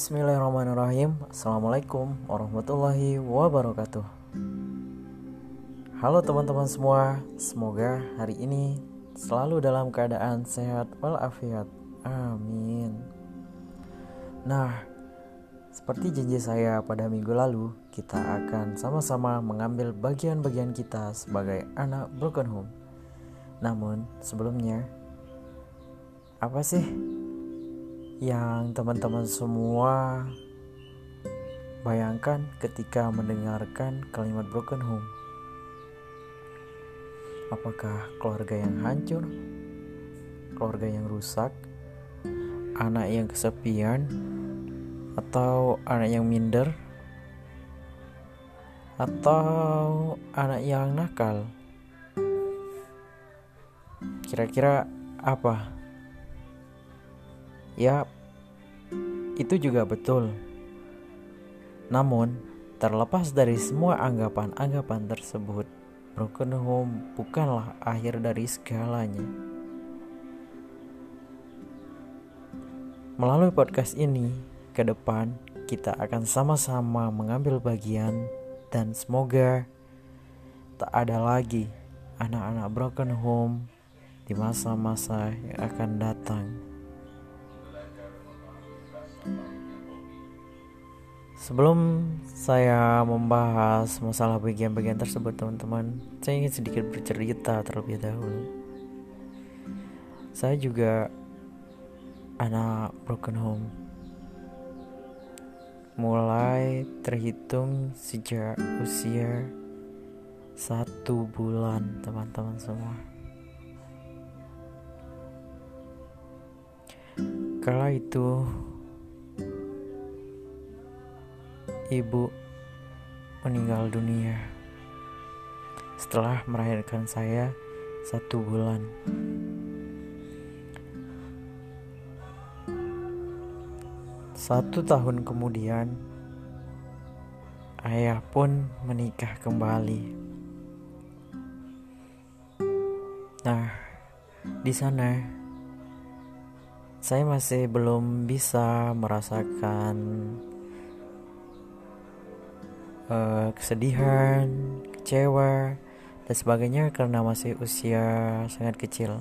Bismillahirrahmanirrahim. Assalamualaikum warahmatullahi wabarakatuh. Halo teman-teman semua Semoga hari ini selalu dalam keadaan sehat walafiat. Amin. Nah seperti janji saya pada minggu lalu Kita akan sama-sama mengambil bagian-bagian kita sebagai anak broken home. Namun sebelumnya Apa sih yang teman-teman semua bayangkan ketika mendengarkan kalimat broken home. Apakah keluarga yang hancur, keluarga yang rusak, anak yang kesepian, atau anak yang minder, atau anak yang nakal? Kira-kira apa? Ya, itu juga betul. Namun, terlepas dari semua anggapan-anggapan tersebut, broken home bukanlah akhir dari segalanya. Melalui podcast ini, ke depan kita akan sama-sama mengambil bagian dan semoga tak ada lagi anak-anak broken home di masa-masa yang akan datang. Sebelum saya membahas masalah bagian-bagian tersebut teman-teman Saya ingin sedikit bercerita terlebih dahulu. Saya juga anak broken home. Mulai terhitung sejak usia satu bulan teman-teman semua. Kala itu ibu meninggal dunia setelah melahirkan saya satu bulan. Satu tahun kemudian, ayah pun menikah kembali. Nah, di sana saya masih belum bisa merasakan uh, kesedihan, kecewa, dan sebagainya karena masih usia sangat kecil.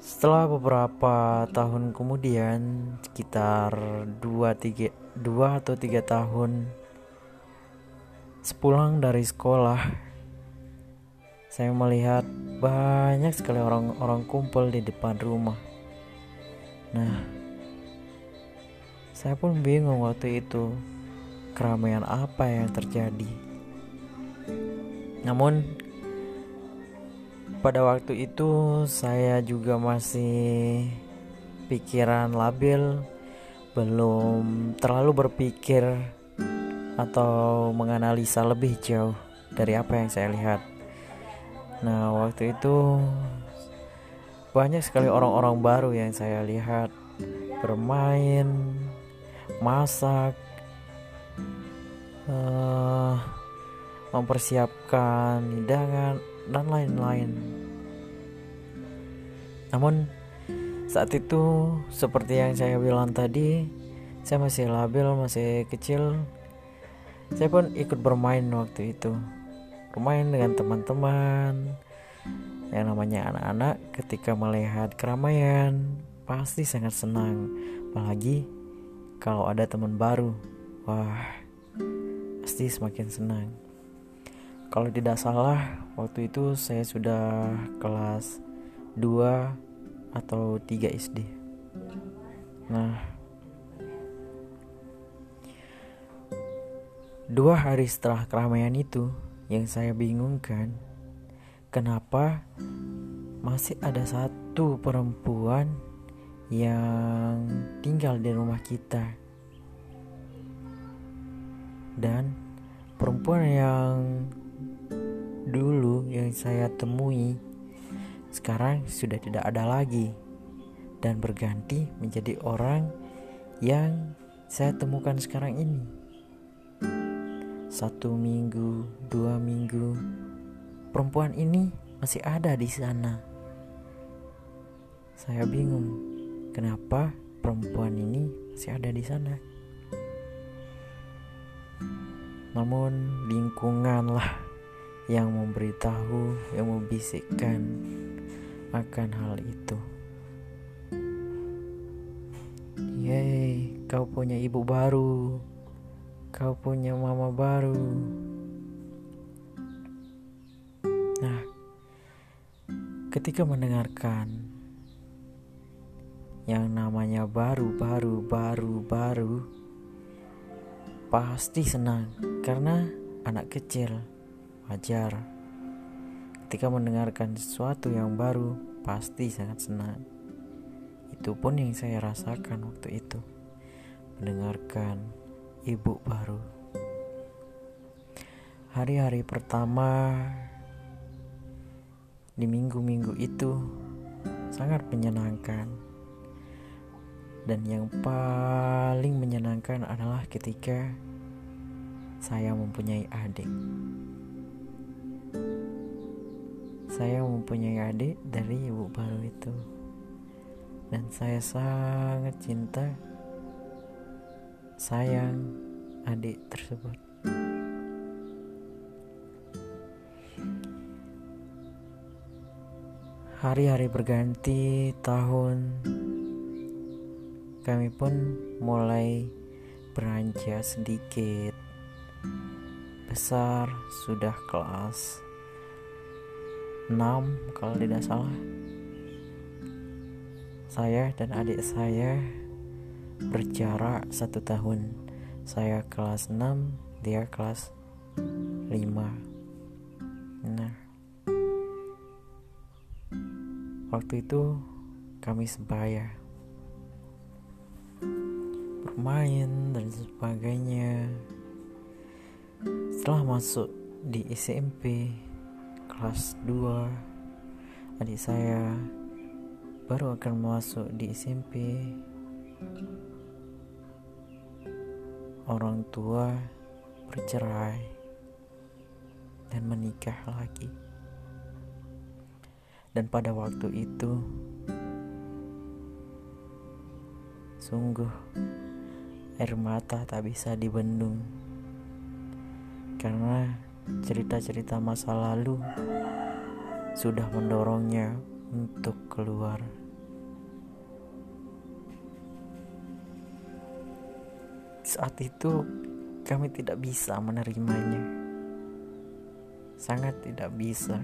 Setelah beberapa tahun kemudian, sekitar 2 3 2 atau 3 tahun sepulang dari sekolah, saya melihat banyak sekali orang-orang kumpul di depan rumah. Nah, saya pun bingung waktu itu keramaian apa yang terjadi. Namun pada waktu itu saya juga masih pikiran labil, belum terlalu berpikir atau menganalisa lebih jauh dari apa yang saya lihat. Nah, waktu itu banyak sekali orang-orang baru yang saya lihat bermain masak, uh, mempersiapkan hidangan dan lain-lain. Namun saat itu seperti yang saya bilang tadi, saya masih labil, masih kecil. Saya pun ikut bermain waktu itu. Bermain dengan teman-teman. Yang namanya anak-anak ketika melihat keramaian pasti sangat senang. Apalagi kalau ada teman baru, wah, pasti semakin senang. Kalau tidak salah, waktu itu saya sudah kelas 2 atau 3 SD. Nah, dua hari setelah keramaian itu, yang saya bingungkan, kenapa masih ada satu perempuan yang tinggal di rumah kita. Dan perempuan yang dulu yang saya temui sekarang sudah tidak ada lagi dan berganti menjadi orang yang saya temukan sekarang ini. Satu minggu dua minggu perempuan ini masih ada di sana. Saya bingung Kenapa perempuan ini masih ada di sana. Namun lingkunganlah yang memberitahu, yang membisikkan akan hal itu. Yeay, kau punya ibu baru. Kau punya mama baru. Nah, ketika mendengarkan yang namanya baru, baru, baru, baru, pasti senang karena anak kecil wajar. Ketika mendengarkan sesuatu yang baru, pasti sangat senang. Itu pun yang saya rasakan waktu itu, mendengarkan ibu baru. Hari-hari pertama di minggu-minggu itu sangat menyenangkan. Dan yang paling menyenangkan adalah ketika saya mempunyai adik. Saya mempunyai adik dari ibu baru itu. Dan saya sangat cinta sayang adik tersebut. Hari-hari berganti, tahun kami pun mulai beranjak sedikit. Besar sudah kelas 6 kalau tidak salah. Saya dan adik saya berjarak satu tahun. Saya kelas 6 dia kelas 5 nah Waktu itu kami sebaya bermain dan sebagainya. Setelah masuk di SMP kelas 2, adik saya baru akan masuk di SMP. Orang tua bercerai dan menikah lagi. Dan pada waktu itu Sungguh air mata tak bisa dibendung. Karena cerita-cerita masa lalu Sudah mendorongnya untuk keluar. Saat itu kami tidak bisa menerimanya. Sangat tidak bisa.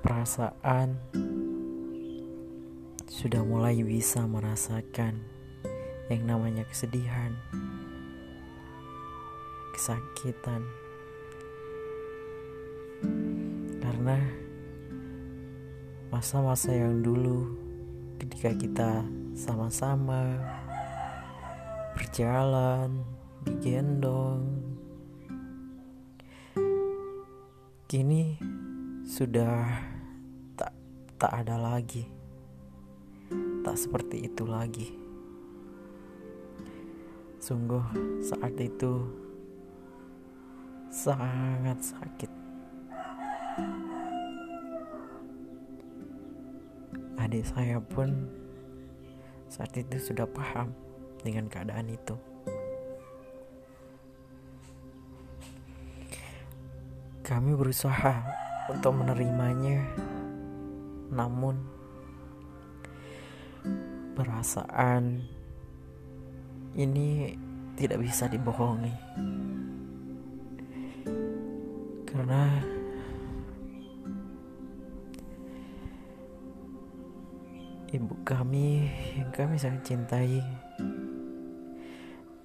Perasaan sudah mulai bisa merasakan yang namanya kesedihan, kesakitan, karena masa-masa yang dulu ketika kita sama-sama berjalan, digendong, kini sudah tak ada lagi, tak seperti itu lagi. Sungguh, saat itu sangat sakit. Adik saya pun saat itu sudah paham dengan keadaan itu. Kami berusaha untuk menerimanya namun perasaan ini tidak bisa dibohongi. Karena ibu kami yang kami sangat cintai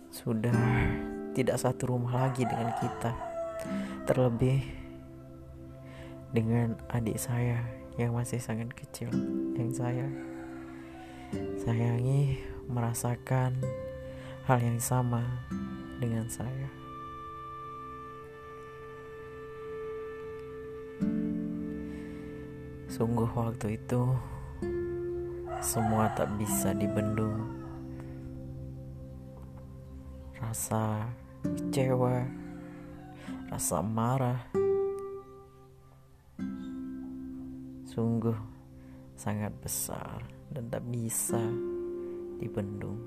sudah tidak satu rumah lagi dengan kita. Terlebih dengan adik saya yang masih sangat kecil yang saya sayangi merasakan hal yang sama dengan saya. Sungguh waktu itu semua tak bisa dibendung. Rasa kecewa, rasa marah, Sungguh sangat besar dan tak bisa dibendung.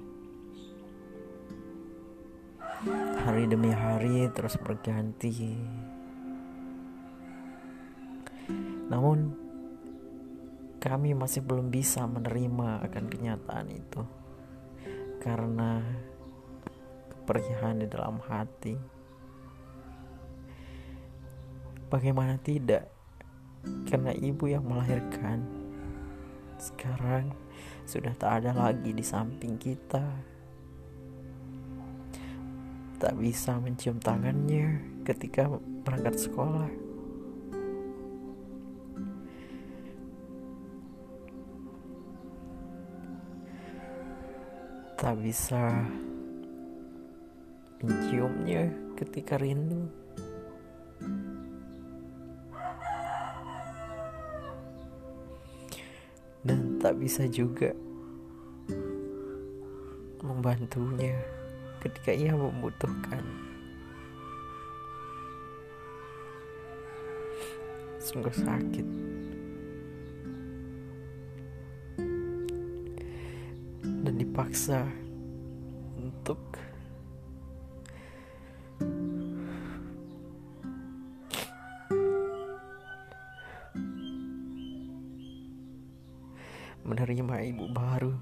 Hari demi hari terus berganti. Namun kami masih belum bisa menerima akan kenyataan itu karena keperihan di dalam hati. Bagaimana tidak? Karena ibu yang melahirkan sekarang sudah tak ada lagi di samping kita. Tak bisa mencium tangannya ketika berangkat sekolah. tak bisa menciumnya ketika rindu. Tak bisa juga membantunya ketika ia membutuhkan. Sungguh sakit. dan dipaksa untuk menerima ibu baru.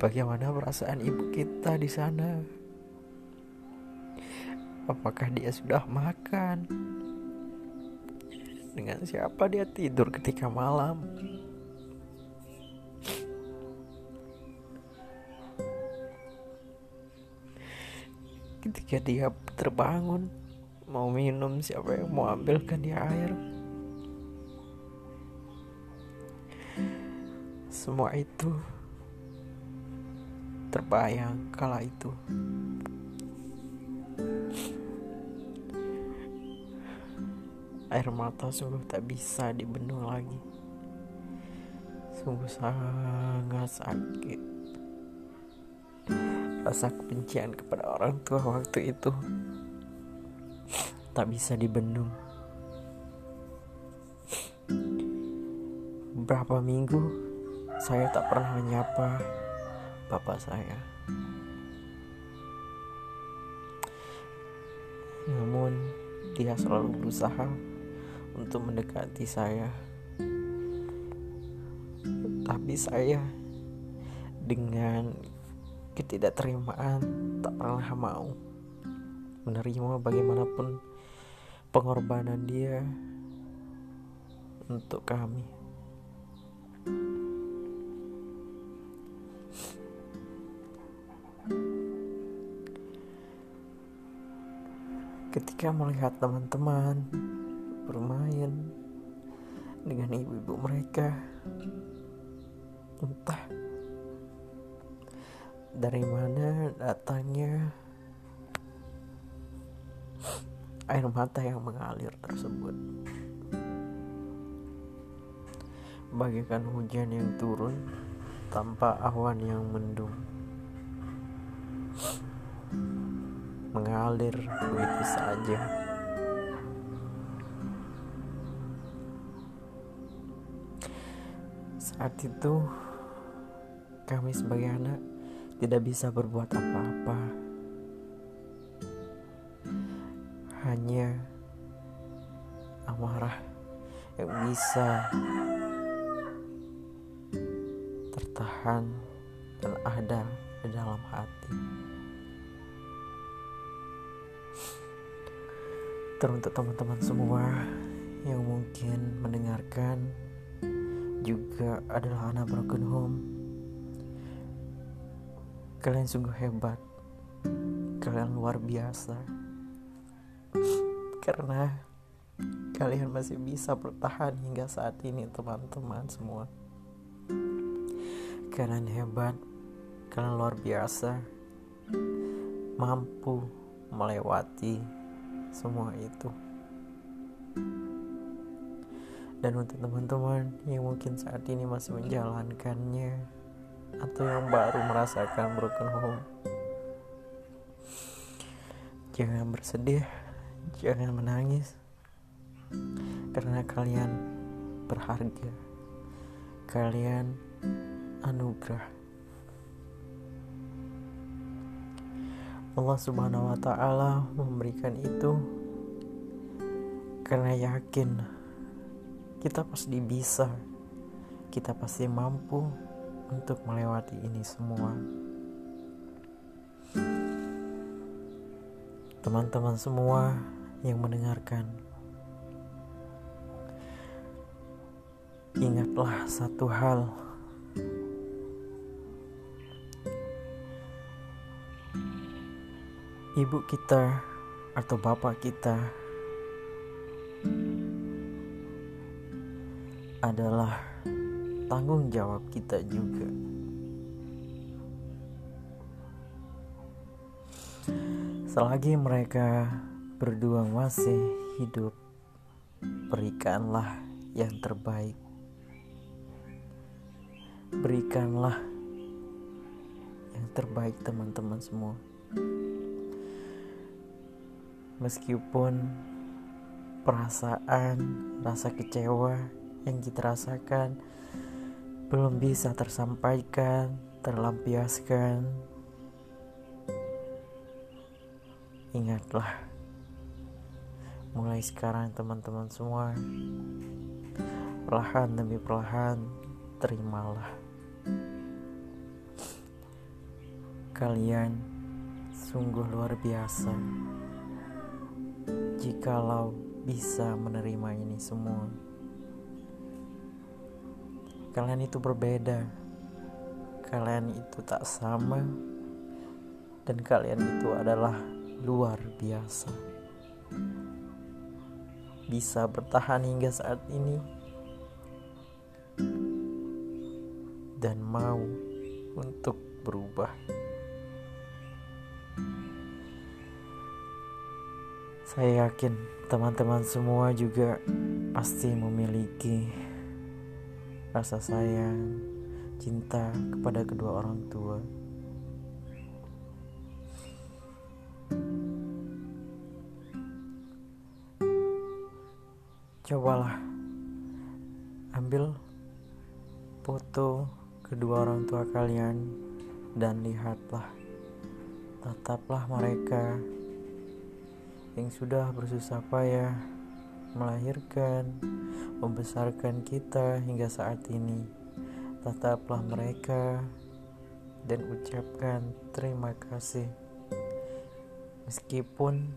Bagaimana perasaan ibu kita di sana? Apakah dia sudah makan? Dengan siapa dia tidur ketika malam? ketika dia terbangun mau minum siapa yang mau ambilkan dia air semua itu terbayang kala itu. Air mata sungguh tak bisa dibendung lagi. Sungguh sangat sakit. Rasa kebencian kepada orang tua waktu itu tak bisa dibendung. Beberapa minggu saya tak pernah menyapa bapak saya. Namun dia selalu berusaha untuk mendekati saya. Tapi saya dengan ketidakterimaan tak pernah mau menerima bagaimanapun pengorbanan dia untuk kami. Ketika melihat teman-teman bermain dengan ibu-ibu mereka, entah dari mana datangnya air mata yang mengalir tersebut. Bagaikan hujan yang turun tanpa awan yang mendung mengalir begitu saja saat itu kami sebagai anak tidak bisa berbuat apa-apa. Hanya amarah yang bisa tertahan dan ada di dalam hati. Teruntuk teman-teman semua yang mungkin mendengarkan juga adalah anak broken home Kalian sungguh hebat. Kalian luar biasa. Karena kalian masih bisa bertahan hingga saat ini, teman-teman semua. Kalian hebat. Kalian luar biasa. Mampu melewati semua itu. Dan untuk teman-teman yang mungkin saat ini masih menjalankannya, atau yang baru merasakan broken home. Jangan bersedih, jangan menangis. karena kalian berharga kalian anugerah Allah Subhanahu wa taala memberikan itu karena yakin kita pasti bisa kita pasti mampu untuk melewati ini semua. Teman-teman semua yang mendengarkan, ingatlah satu hal. Ibu kita atau bapak kita adalah tanggung jawab kita juga. Selagi mereka berdua masih hidup, berikanlah yang terbaik. Berikanlah yang terbaik, teman-teman semua. Meskipun perasaan, rasa kecewa yang kita rasakan belum bisa tersampaikan, terlampiaskan. Ingatlah, mulai sekarang teman-teman semua, perlahan demi perlahan, terimalah. Kalian sungguh luar biasa jikalau bisa menerima ini semua. Kalian itu berbeda. Kalian itu tak sama. Dan kalian itu adalah luar biasa. Bisa bertahan hingga saat ini. Dan mau untuk berubah saya yakin teman-teman semua juga pasti memiliki rasa sayang, cinta kepada kedua orang tua. Cobalah ambil foto kedua orang tua kalian dan lihatlah tataplah mereka yang sudah bersusah payah melahirkan, membesarkan kita hingga saat ini. Tetaplah mereka dan ucapkan terima kasih. Meskipun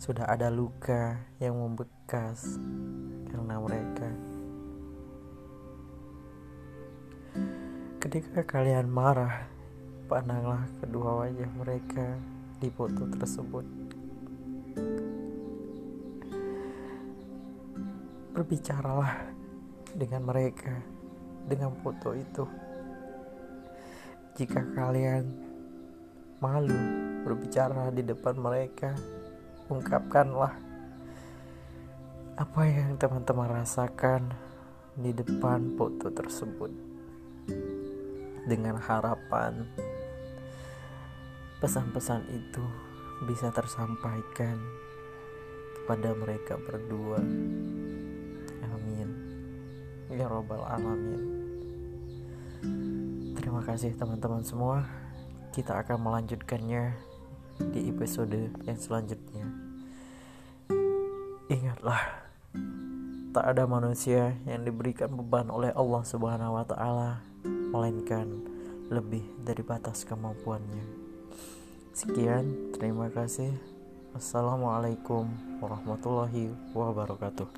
sudah ada luka yang membekas karena mereka. Ketika kalian marah, pandanglah kedua wajah mereka di foto tersebut. berbicaralah dengan mereka dengan foto itu. Jika kalian malu berbicara di depan mereka, ungkapkanlah apa yang teman-teman rasakan di depan foto tersebut. Dengan harapan pesan-pesan itu bisa tersampaikan kepada mereka berdua. Ya robbal alamin. Terima kasih teman-teman semua. Kita akan melanjutkannya di episode yang selanjutnya. Ingatlah tak ada manusia yang diberikan beban oleh Allah Subhanahu wa taala melainkan lebih dari batas kemampuannya sekian terima kasih. Assalamualaikum warahmatullahi wabarakatuh